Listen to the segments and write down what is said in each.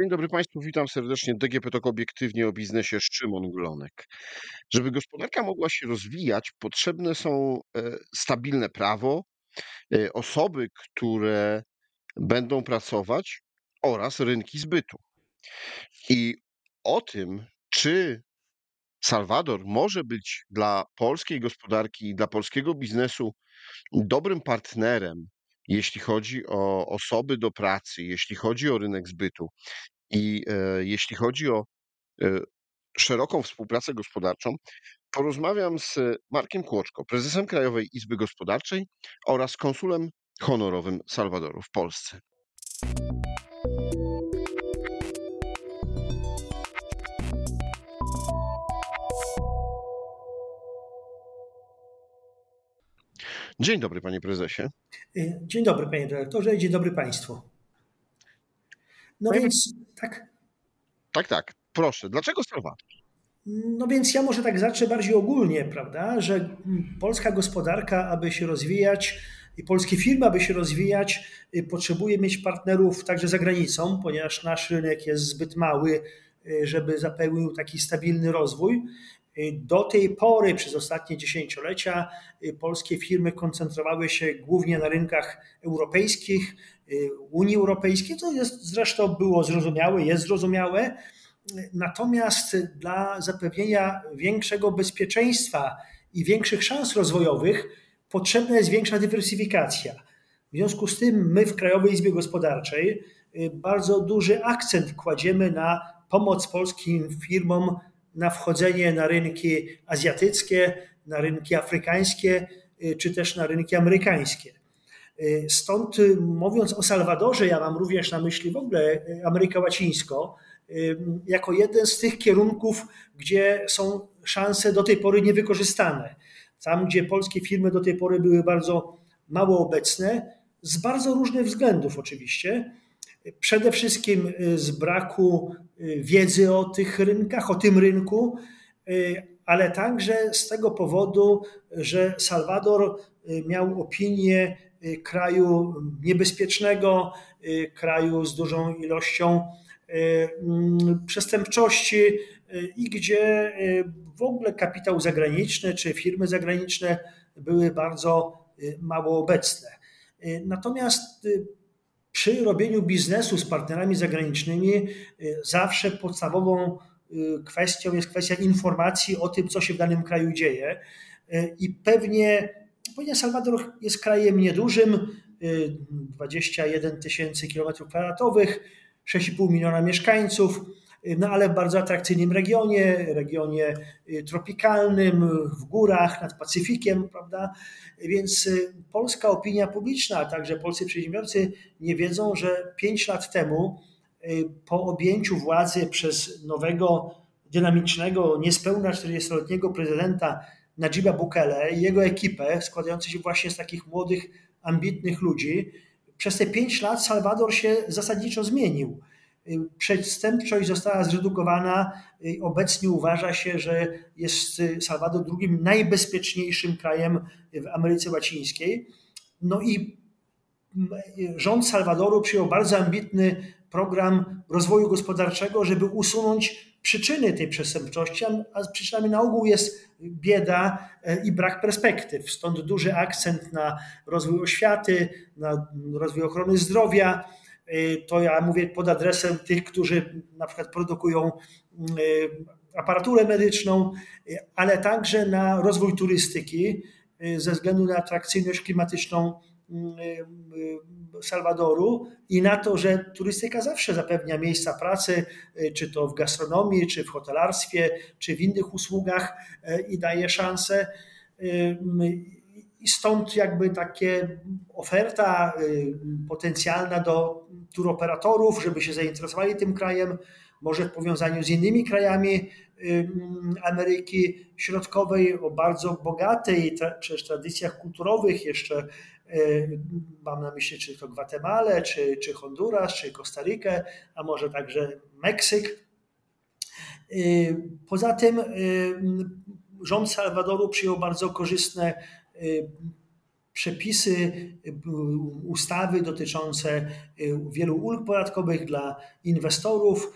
Dzień dobry Państwu, witam serdecznie. DGP TOK obiektywnie o biznesie Szymon Glonek. Żeby gospodarka mogła się rozwijać, potrzebne są e, stabilne prawo, e, osoby, które będą pracować oraz rynki zbytu. I o tym, czy Salwador może być dla polskiej gospodarki i dla polskiego biznesu dobrym partnerem, jeśli chodzi o osoby do pracy, jeśli chodzi o rynek zbytu i e, jeśli chodzi o e, szeroką współpracę gospodarczą, porozmawiam z Markiem Kłoczko, prezesem Krajowej Izby Gospodarczej oraz konsulem honorowym Salwadoru w Polsce. Dzień dobry, panie prezesie. Y, dzień dobry, panie dyrektorze, dzień dobry państwu. No Panie- więc, tak. Tak, tak, proszę. Dlaczego Salwador? No więc ja może tak zacznę bardziej ogólnie, prawda, że polska gospodarka, aby się rozwijać i polskie firmy, aby się rozwijać, y, potrzebuje mieć partnerów także za granicą, ponieważ nasz rynek jest zbyt mały, y, żeby zapewnił taki stabilny rozwój. Y, Do tej pory, przez ostatnie dziesięciolecia, y, polskie firmy koncentrowały się głównie na rynkach europejskich, y, Unii Europejskiej, co jest, zresztą było zrozumiałe, jest zrozumiałe. Natomiast dla zapewnienia większego bezpieczeństwa i większych szans rozwojowych potrzebna jest większa dywersyfikacja. W związku z tym my w Krajowej Izbie Gospodarczej bardzo duży akcent kładziemy na pomoc polskim firmom na wchodzenie na rynki azjatyckie, na rynki afrykańskie y, czy też na rynki amerykańskie. Y, Stąd mówiąc o Salwadorze, ja mam również na myśli w ogóle y, Amerykę Łacińską, jako jeden z tych kierunków, gdzie są szanse do tej pory niewykorzystane. Tam, gdzie polskie firmy do tej pory były bardzo mało obecne, z bardzo różnych względów oczywiście. Przede wszystkim y, z braku y, wiedzy o tych rynkach, o tym rynku, y, ale także z tego powodu, że Salwador miał opinię kraju niebezpiecznego, kraju z dużą ilością mm, przestępczości i gdzie w ogóle kapitał zagraniczny czy firmy zagraniczne były bardzo mało obecne. Natomiast przy robieniu biznesu z partnerami zagranicznymi y, zawsze podstawową y, kwestią jest kwestia informacji o tym, co się w danym kraju dzieje. Y, I pewnie, ponieważ Salwador jest krajem niedużym, y, 21 tysięcy kilometrów kwadratowych, 6,5 miliona mieszkańców, no ale w bardzo atrakcyjnym regionie, regionie y, tropikalnym, w górach, nad Pacyfikiem, prawda? Więc y, polska opinia publiczna, a także polscy przedsiębiorcy nie wiedzą, że 5 lat temu y, po objęciu władzy przez nowego, dynamicznego, niespełna 40-letniego prezydenta Najiba Bukele i jego ekipę, składającą się właśnie z takich młodych, ambitnych ludzi, przez te 5 lat Salwador się zasadniczo zmienił. Y, Przestępczość została zredukowana. y, Obecnie uważa się, że jest y, Salwador drugim najbezpieczniejszym krajem w Ameryce Łacińskiej. No i rząd Salwadoru przyjął bardzo ambitny program rozwoju gospodarczego, żeby usunąć przyczyny tej przestępczości, a przyczynami na ogół jest bieda e, i brak perspektyw. Stąd duży akcent na rozwój oświaty, na rozwój ochrony zdrowia. E, To ja mówię pod adresem tych, którzy na przykład produkują e, aparaturę medyczną, e, ale także na rozwój turystyki ze względu na atrakcyjność klimatyczną Salwadoru i na to, że turystyka zawsze zapewnia miejsca pracy, czy to w gastronomii, czy w hotelarstwie, czy w innych usługach i daje szansę. I stąd jakby takie oferta y, potencjalna do turoperatorów, żeby się zainteresowali tym krajem, może w powiązaniu z innymi krajami y, Ameryki Środkowej o bardzo bogatej przecież tradycjach kulturowych, jeszcze y, mam na myśli czy to Gwatemalę, czy, czy Honduras, czy Kostarykę, a może także Meksyk. Poza tym rząd Salwadoru przyjął bardzo korzystne przepisy, ustawy dotyczące wielu ulg podatkowych dla inwestorów,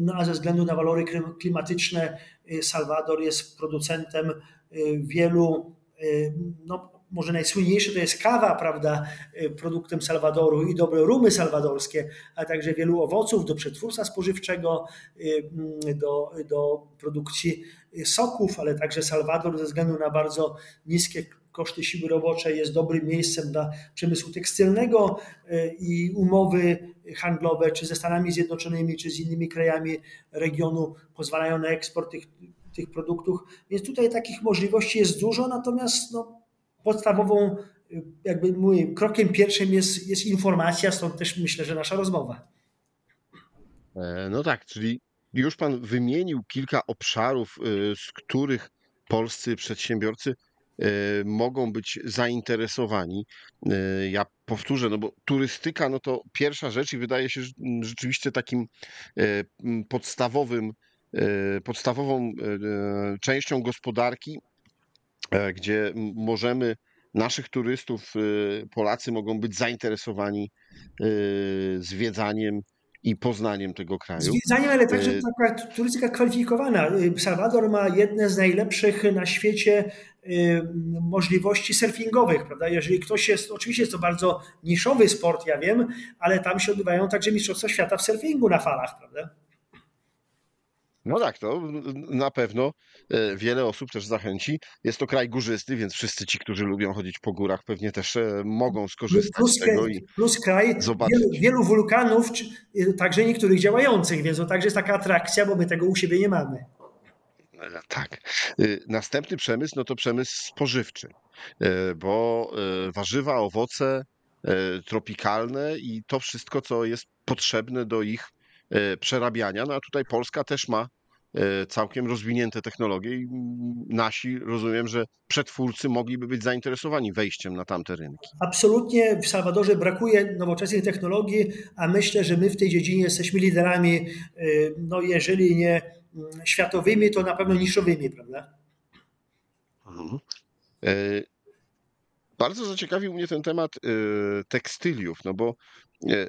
no a ze względu na walory klimatyczne Salwador jest producentem wielu no, może najsłynniejsze to jest kawa, prawda, y, produktem Salwadoru i dobre rumy salwadorskie, a także wielu owoców do przetwórstwa spożywczego, y, mm, do, do produkcji soków, ale także Salwador ze względu na bardzo niskie koszty siły roboczej jest dobrym miejscem dla przemysłu tekstylnego y, i umowy handlowe czy ze Stanami Zjednoczonymi, czy z innymi krajami regionu pozwalają na eksport tych, tych produktów. Więc tutaj takich możliwości jest dużo, natomiast no, podstawową, jakby mówię, krokiem pierwszym jest, jest informacja, stąd też myślę, że nasza rozmowa. E, no tak, czyli już Pan wymienił kilka obszarów, y, z których polscy przedsiębiorcy y, mogą być zainteresowani. Y, ja powtórzę, no bo turystyka no to pierwsza rzecz i wydaje się rzeczywiście takim podstawowym, podstawową częścią gospodarki, E, gdzie możemy naszych turystów, y, Polacy mogą być zainteresowani y, zwiedzaniem i poznaniem tego kraju. Zwiedzaniem, ale także y, taka turystyka kwalifikowana. Salwador ma jedne z najlepszych na świecie możliwości surfingowych, prawda? Jeżeli ktoś jest, oczywiście jest to bardzo niszowy sport, ja wiem, ale tam się odbywają także Mistrzostwa Świata w surfingu na falach, prawda? No tak, to na pewno e, wiele osób też zachęci. Jest to kraj górzysty, więc wszyscy ci, którzy lubią chodzić po górach, pewnie też e, mogą skorzystać plus, z tego i Plus kraj zobaczyć. Wielu, wielu wulkanów, e, także niektórych działających, więc to także jest taka atrakcja, bo my tego u siebie nie mamy. Tak. Następny przemysł, no to przemysł spożywczy, bo warzywa, owoce tropikalne i to wszystko, co jest potrzebne do ich przerabiania. No a tutaj Polska też ma E, całkiem rozwinięte technologie i nasi, rozumiem, że przetwórcy mogliby być zainteresowani wejściem na tamte rynki. Absolutnie w Salwadorze brakuje nowoczesnej technologii, a myślę, że my w tej dziedzinie jesteśmy liderami, e, no jeżeli nie mm, światowymi, to na pewno niszowymi, prawda? Mhm. E, bardzo zaciekawił mnie ten temat tekstyliów, no bo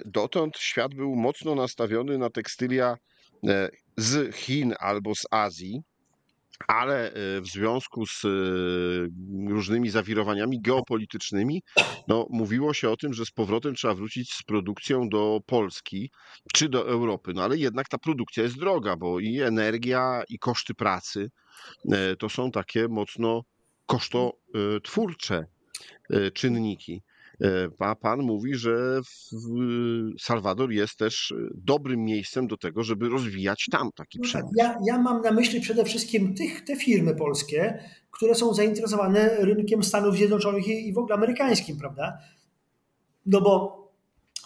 dotąd świat był mocno nastawiony na tekstylia E, z Chin albo z Azji, ale e, w związku z e, różnymi zawirowaniami geopolitycznymi, no, mówiło się o tym, że z powrotem trzeba wrócić z produkcją do Polski czy do Europy. No ale jednak ta produkcja jest droga, bo i energia, i koszty pracy to są takie mocno kosztotwórcze czynniki. E, a pan mówi, że Salwador jest też e, dobrym miejscem do tego, żeby rozwijać tam taki no tak, przemysł. Ja, ja mam na myśli przede wszystkim tych, te firmy polskie, które są zainteresowane rynkiem Stanów Zjednoczonych i w ogóle amerykańskim, prawda? No bo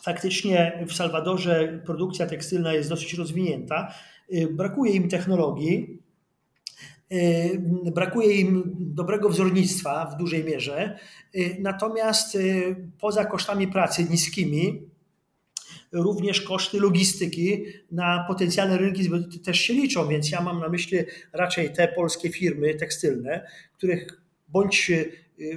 faktycznie w Salwadorze produkcja tekstylna jest dosyć rozwinięta, y, brakuje im technologii, brakuje im dobrego wzornictwa w dużej mierze, y, natomiast y, poza kosztami pracy niskimi, również koszty logistyki na potencjalne rynki też się liczą, więc ja mam na myśli raczej te polskie firmy tekstylne, których bądź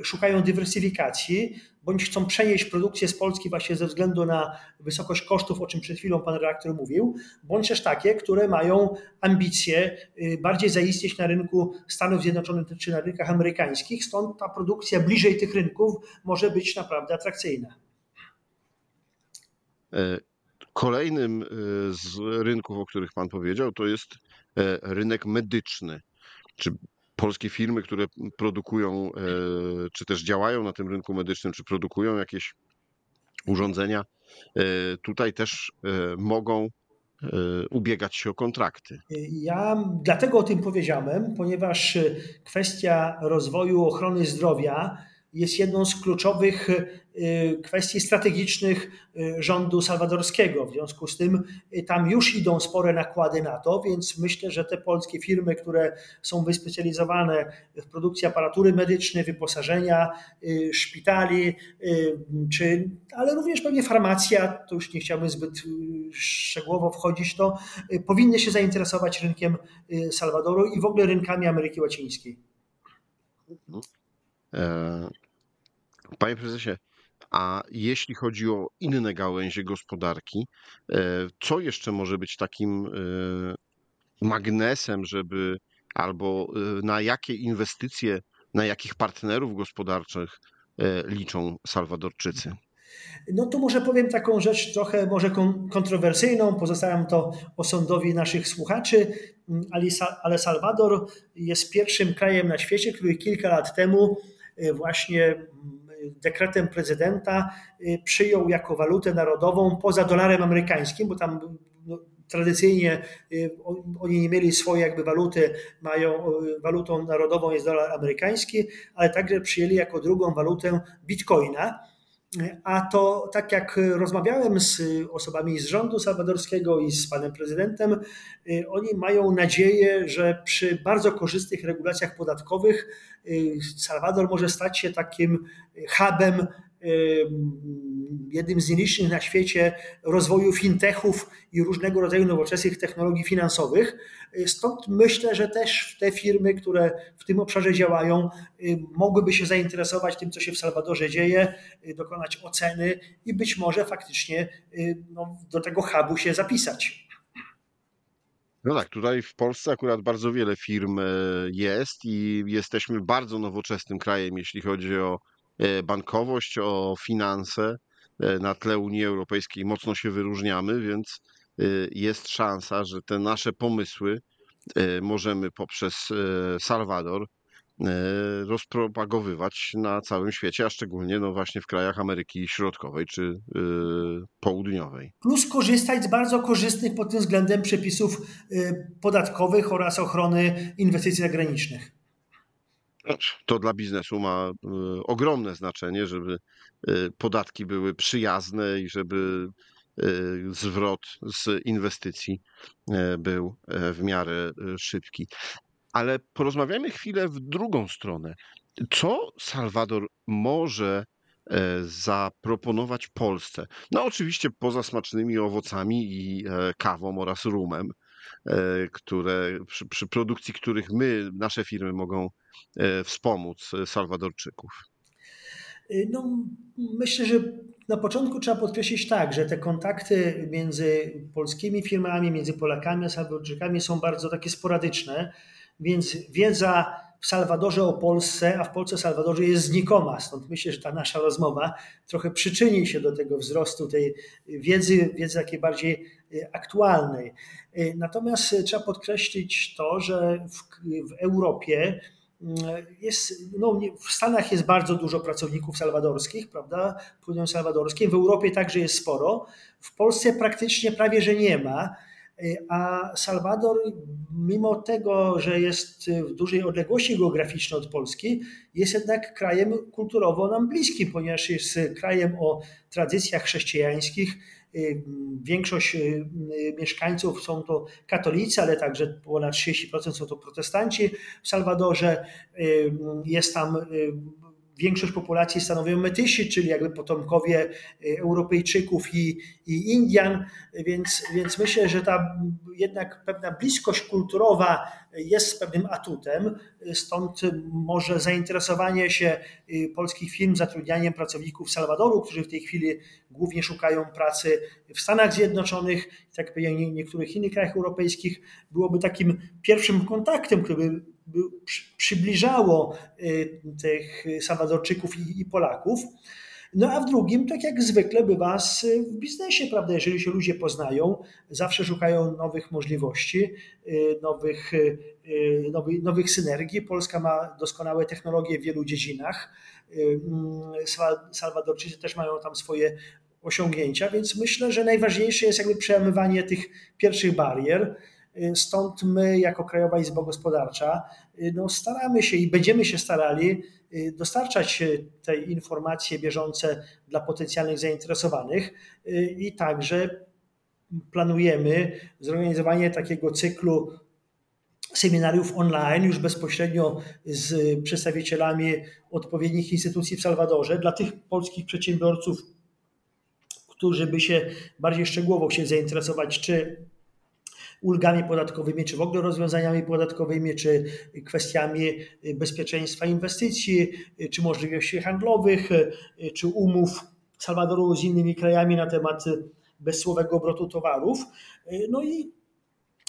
szukają dywersyfikacji, bądź chcą przenieść produkcję z Polski właśnie ze względu na wysokość kosztów, o czym przed chwilą pan redaktor mówił, bądź też takie, które mają ambicje y, bardziej zaistnieć na rynku Stanów Zjednoczonych czy na rynkach amerykańskich, stąd ta produkcja bliżej tych rynków może być naprawdę atrakcyjna. E, kolejnym e, z rynków, o których Pan powiedział, to jest e, rynek medyczny. Czy polskie firmy, które produkują, e, czy też działają na tym rynku medycznym, czy produkują jakieś urządzenia, e, tutaj też e, mogą ubiegać się o kontrakty. Ja dlatego o tym powiedziałem, ponieważ kwestia rozwoju ochrony zdrowia jest jedną z kluczowych y, kwestii strategicznych y, rządu salwadorskiego. W związku z tym y, tam już idą spore nakłady na to, więc myślę, że te polskie firmy, które są wyspecjalizowane w produkcji aparatury medycznej, wyposażenia, szpitali, czy, ale również pewnie farmacja, to już nie chciałbym zbyt szczegółowo wchodzić, to powinny się zainteresować rynkiem Salwadoru i w ogóle rynkami Ameryki Łacińskiej. Panie prezesie, a jeśli chodzi o inne gałęzie gospodarki, e, co jeszcze może być takim e, magnesem, żeby albo e, na jakie inwestycje, na jakich partnerów gospodarczych liczą Salwadorczycy? No to może powiem taką rzecz trochę może kontrowersyjną, pozostawiam to osądowi naszych słuchaczy, ale Salwador jest pierwszym krajem na świecie, który kilka lat temu właśnie dekretem prezydenta y, przyjął jako walutę narodową poza dolarem amerykańskim, bo tam no, tradycyjnie y, oni nie mieli swojej jakby waluty, mają y, walutą narodową jest dolar amerykański, ale także przyjęli jako drugą walutę bitcoina. A to tak jak rozmawiałem z osobami z rządu salwadorskiego i z panem prezydentem, oni mają nadzieję, że przy bardzo korzystnych regulacjach podatkowych Salwador może stać się takim hubem, jednym z nielicznych na świecie rozwoju fintechów i różnego rodzaju nowoczesnych technologii finansowych. Stąd myślę, że też te firmy, które w tym obszarze działają, mogłyby się zainteresować tym, co się w Salwadorze dzieje, dokonać oceny i być może faktycznie no, do tego hubu się zapisać. No tak, tutaj w Polsce akurat bardzo wiele firm e, jest i jesteśmy bardzo nowoczesnym krajem, jeśli chodzi o e, bankowość, o finanse. E, na tle Unii Europejskiej mocno się wyróżniamy, więc jest szansa, że te nasze pomysły możemy poprzez Salwador E, rozpropagowywać na całym świecie, a szczególnie no właśnie w krajach Ameryki Środkowej czy e, Południowej. Plus korzystać z bardzo korzystnych pod tym względem przepisów e, podatkowych oraz ochrony inwestycji zagranicznych. To dla biznesu ma ogromne znaczenie, żeby podatki były przyjazne i żeby zwrot z inwestycji był w miarę szybki. Ale porozmawiamy chwilę w drugą stronę. Co Salwador może e, zaproponować Polsce? No, oczywiście poza smacznymi owocami i e, kawą oraz rumem, e, które, przy, przy produkcji których my, nasze firmy mogą wspomóc Salwadorczyków. No, myślę, że na początku trzeba podkreślić tak, że te kontakty między polskimi firmami, między Polakami a Salwadorczykami są bardzo takie sporadyczne więc wiedza Salwadorze o Polsce, a w Polsce Salwadorze jest znikoma. Stąd myślę, że ta nasza rozmowa trochę przyczyni się do tego wzrostu tej wiedzy, wiedzy takiej bardziej y, aktualnej. Y, natomiast trzeba podkreślić to, że w, w Europie y, jest, no, w Stanach jest bardzo dużo pracowników salwadorskich, prawda, płyną salwadorskie, w Europie także jest sporo, w Polsce praktycznie prawie, że nie ma. A Salwador, mimo tego, że jest w dużej odległości geograficznej od Polski, jest jednak krajem kulturowo nam bliskim, ponieważ jest krajem o tradycjach chrześcijańskich. Większość mieszkańców są to katolicy, ale także ponad 30% są to protestanci w Salwadorze. Jest tam większość populacji stanowią Metysi, czyli jakby potomkowie y, Europejczyków i, i Indian, więc, więc myślę, że ta jednak pewna bliskość kulturowa jest pewnym atutem, stąd może zainteresowanie się y, polskich firm zatrudnianiem pracowników Salwadoru, którzy w tej chwili głównie szukają pracy w Stanach Zjednoczonych, tak jak w niektórych innych krajach europejskich, byłoby takim pierwszym kontaktem, który by przybliżało y, tych Salwadorczyków i Polaków. No a w drugim, tak jak zwykle bywa w biznesie, prawda, jeżeli się ludzie poznają, zawsze szukają nowych możliwości, y, nowych, y, nowych synergii. Polska ma doskonałe technologie w wielu dziedzinach. Mm, Salwadorczycy też mają tam swoje osiągnięcia, więc myślę, że najważniejsze jest jakby przełamywanie tych pierwszych barier. Stąd my, jako Krajowa Izba Gospodarcza, no staramy się i będziemy się starali y, dostarczać te informacje bieżące dla potencjalnych zainteresowanych y, i także planujemy zorganizowanie takiego cyklu seminariów online już bezpośrednio z przedstawicielami odpowiednich instytucji w Salwadorze. Dla tych polskich przedsiębiorców, którzy by się bardziej szczegółowo chcieli zainteresować, czy ulgami podatkowymi, czy w ogóle rozwiązaniami podatkowymi, czy kwestiami bezpieczeństwa inwestycji, czy możliwości handlowych, czy umów Salwadoru z innymi krajami na temat bezsłowego obrotu towarów. No i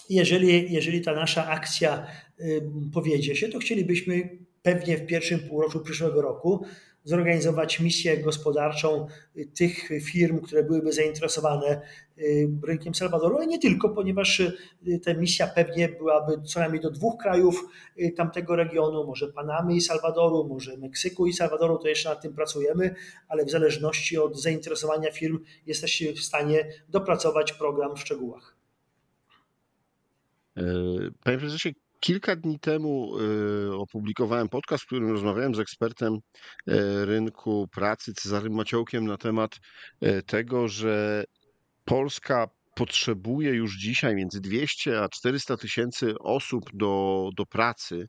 jeżeli, jeżeli ta nasza akcja powiedzie się, to chcielibyśmy pewnie w pierwszym półroczu przyszłego roku zorganizować misję gospodarczą tych firm, które byłyby zainteresowane y, rynkiem Salwadoru, ale nie tylko, ponieważ y, ta misja pewnie byłaby co najmniej do dwóch krajów y, tamtego regionu, może Panamy i Salwadoru, może Meksyku i Salwadoru, to jeszcze nad tym pracujemy, ale w zależności od zainteresowania firm jesteśmy w stanie dopracować program w szczegółach. E, panie prezesie, Kilka dni temu y, opublikowałem podcast, w którym rozmawiałem z ekspertem y, rynku pracy Cezarym Maciołkiem na temat y, tego, że Polska potrzebuje już dzisiaj między 200 a 400 tysięcy osób do, do pracy,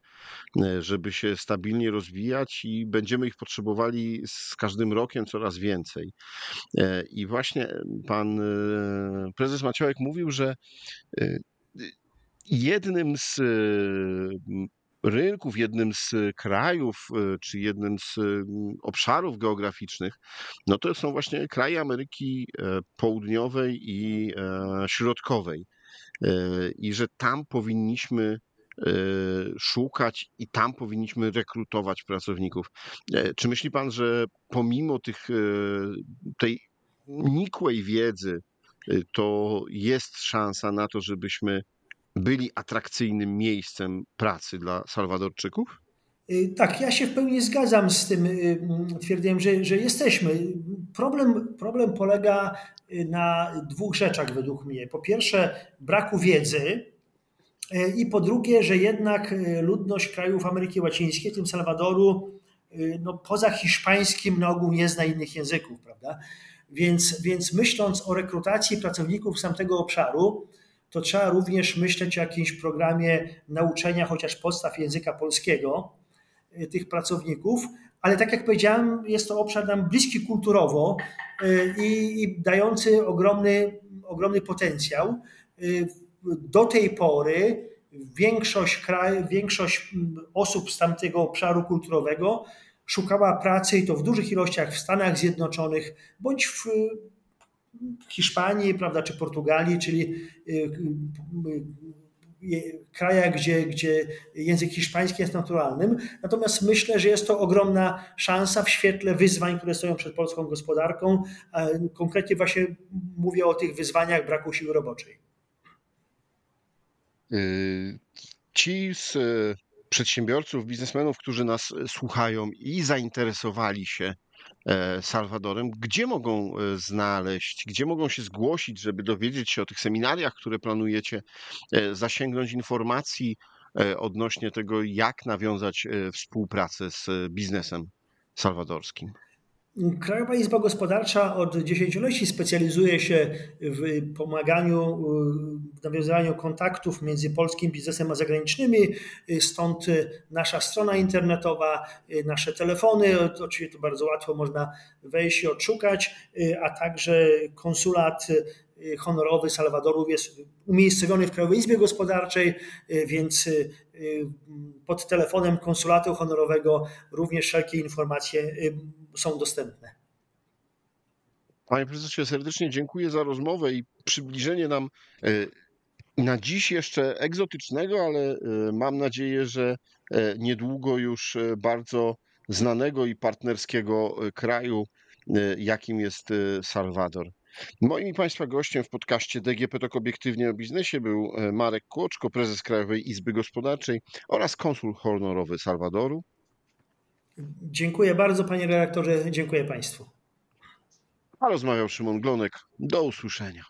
żeby się stabilnie rozwijać i będziemy ich potrzebowali z każdym rokiem coraz więcej. I właśnie pan prezes Maciołek mówił, że jednym z e, rynków, jednym z krajów, e, czy jednym z obszarów geograficznych, no to są właśnie kraje Ameryki e, Południowej i Środkowej. I że tam powinniśmy szukać i tam powinniśmy rekrutować pracowników. Czy myśli pan, że pomimo tych, tej nikłej wiedzy, to jest szansa na to, żebyśmy byli atrakcyjnym miejscem pracy dla Salwadorczyków? Y, tak, ja się w pełni zgadzam z tym y, twierdzeniem, że, że jesteśmy. Problem, problem polega y, na dwóch rzeczach według mnie. Po pierwsze, braku wiedzy i po drugie, że jednak ludność krajów Ameryki Łacińskiej, w tym Salwadoru, no, poza hiszpańskim na ogół nie zna innych języków, prawda? Więc, więc myśląc o rekrutacji pracowników z tamtego obszaru, to trzeba również myśleć o jakimś programie nauczenia chociaż podstaw języka polskiego y, tych pracowników, ale tak jak powiedziałem, jest to obszar nam bliski kulturowo y, i, i dający ogromny, ogromny potencjał. Y, do tej pory większość, kraj, większość mm, osób z tamtego obszaru kulturowego szukała pracy i to w dużych ilościach w Stanach Zjednoczonych bądź w Hiszpanii, prawda, czy Portugalii, czyli y, y, y, krajach, gdzie, gdzie język hiszpański jest naturalnym. Natomiast myślę, że jest to ogromna szansa w świetle wyzwań, które stoją przed polską gospodarką. Konkretnie właśnie mówię o tych wyzwaniach braku siły roboczej. Ci z przedsiębiorców, biznesmenów, którzy nas słuchają i zainteresowali się Salwadorem, gdzie mogą e, znaleźć, gdzie mogą się zgłosić, żeby dowiedzieć się o tych seminariach, które planujecie, e, zasięgnąć informacji odnośnie tego, jak nawiązać współpracę z biznesem salwadorskim? Krajowa Izba Gospodarcza od dziesięcioleci specjalizuje się w pomaganiu, w nawiązywaniu kontaktów między polskim biznesem a zagranicznymi. Stąd nasza strona internetowa, nasze telefony, oczywiście to bardzo łatwo można wejść i odszukać, a także konsulat honorowy Salwadoru jest umiejscowiony w Krajowej Izbie Gospodarczej, więc pod telefonem konsulatu honorowego również wszelkie informacje są dostępne. Panie prezesie, serdecznie dziękuję za rozmowę i przybliżenie nam e, na dziś jeszcze egzotycznego, ale mam nadzieję, że niedługo już bardzo znanego i partnerskiego kraju, jakim jest Salwador. Moim Państwa gościem w podcaście DGP Tok Obiektywnie o Biznesie był Marek Kłoczko, prezes Krajowej Izby Gospodarczej oraz konsul honorowy Salwadoru. Dziękuję bardzo, panie redaktorze. Dziękuję państwu. A rozmawiał Szymon Glonek. Do usłyszenia.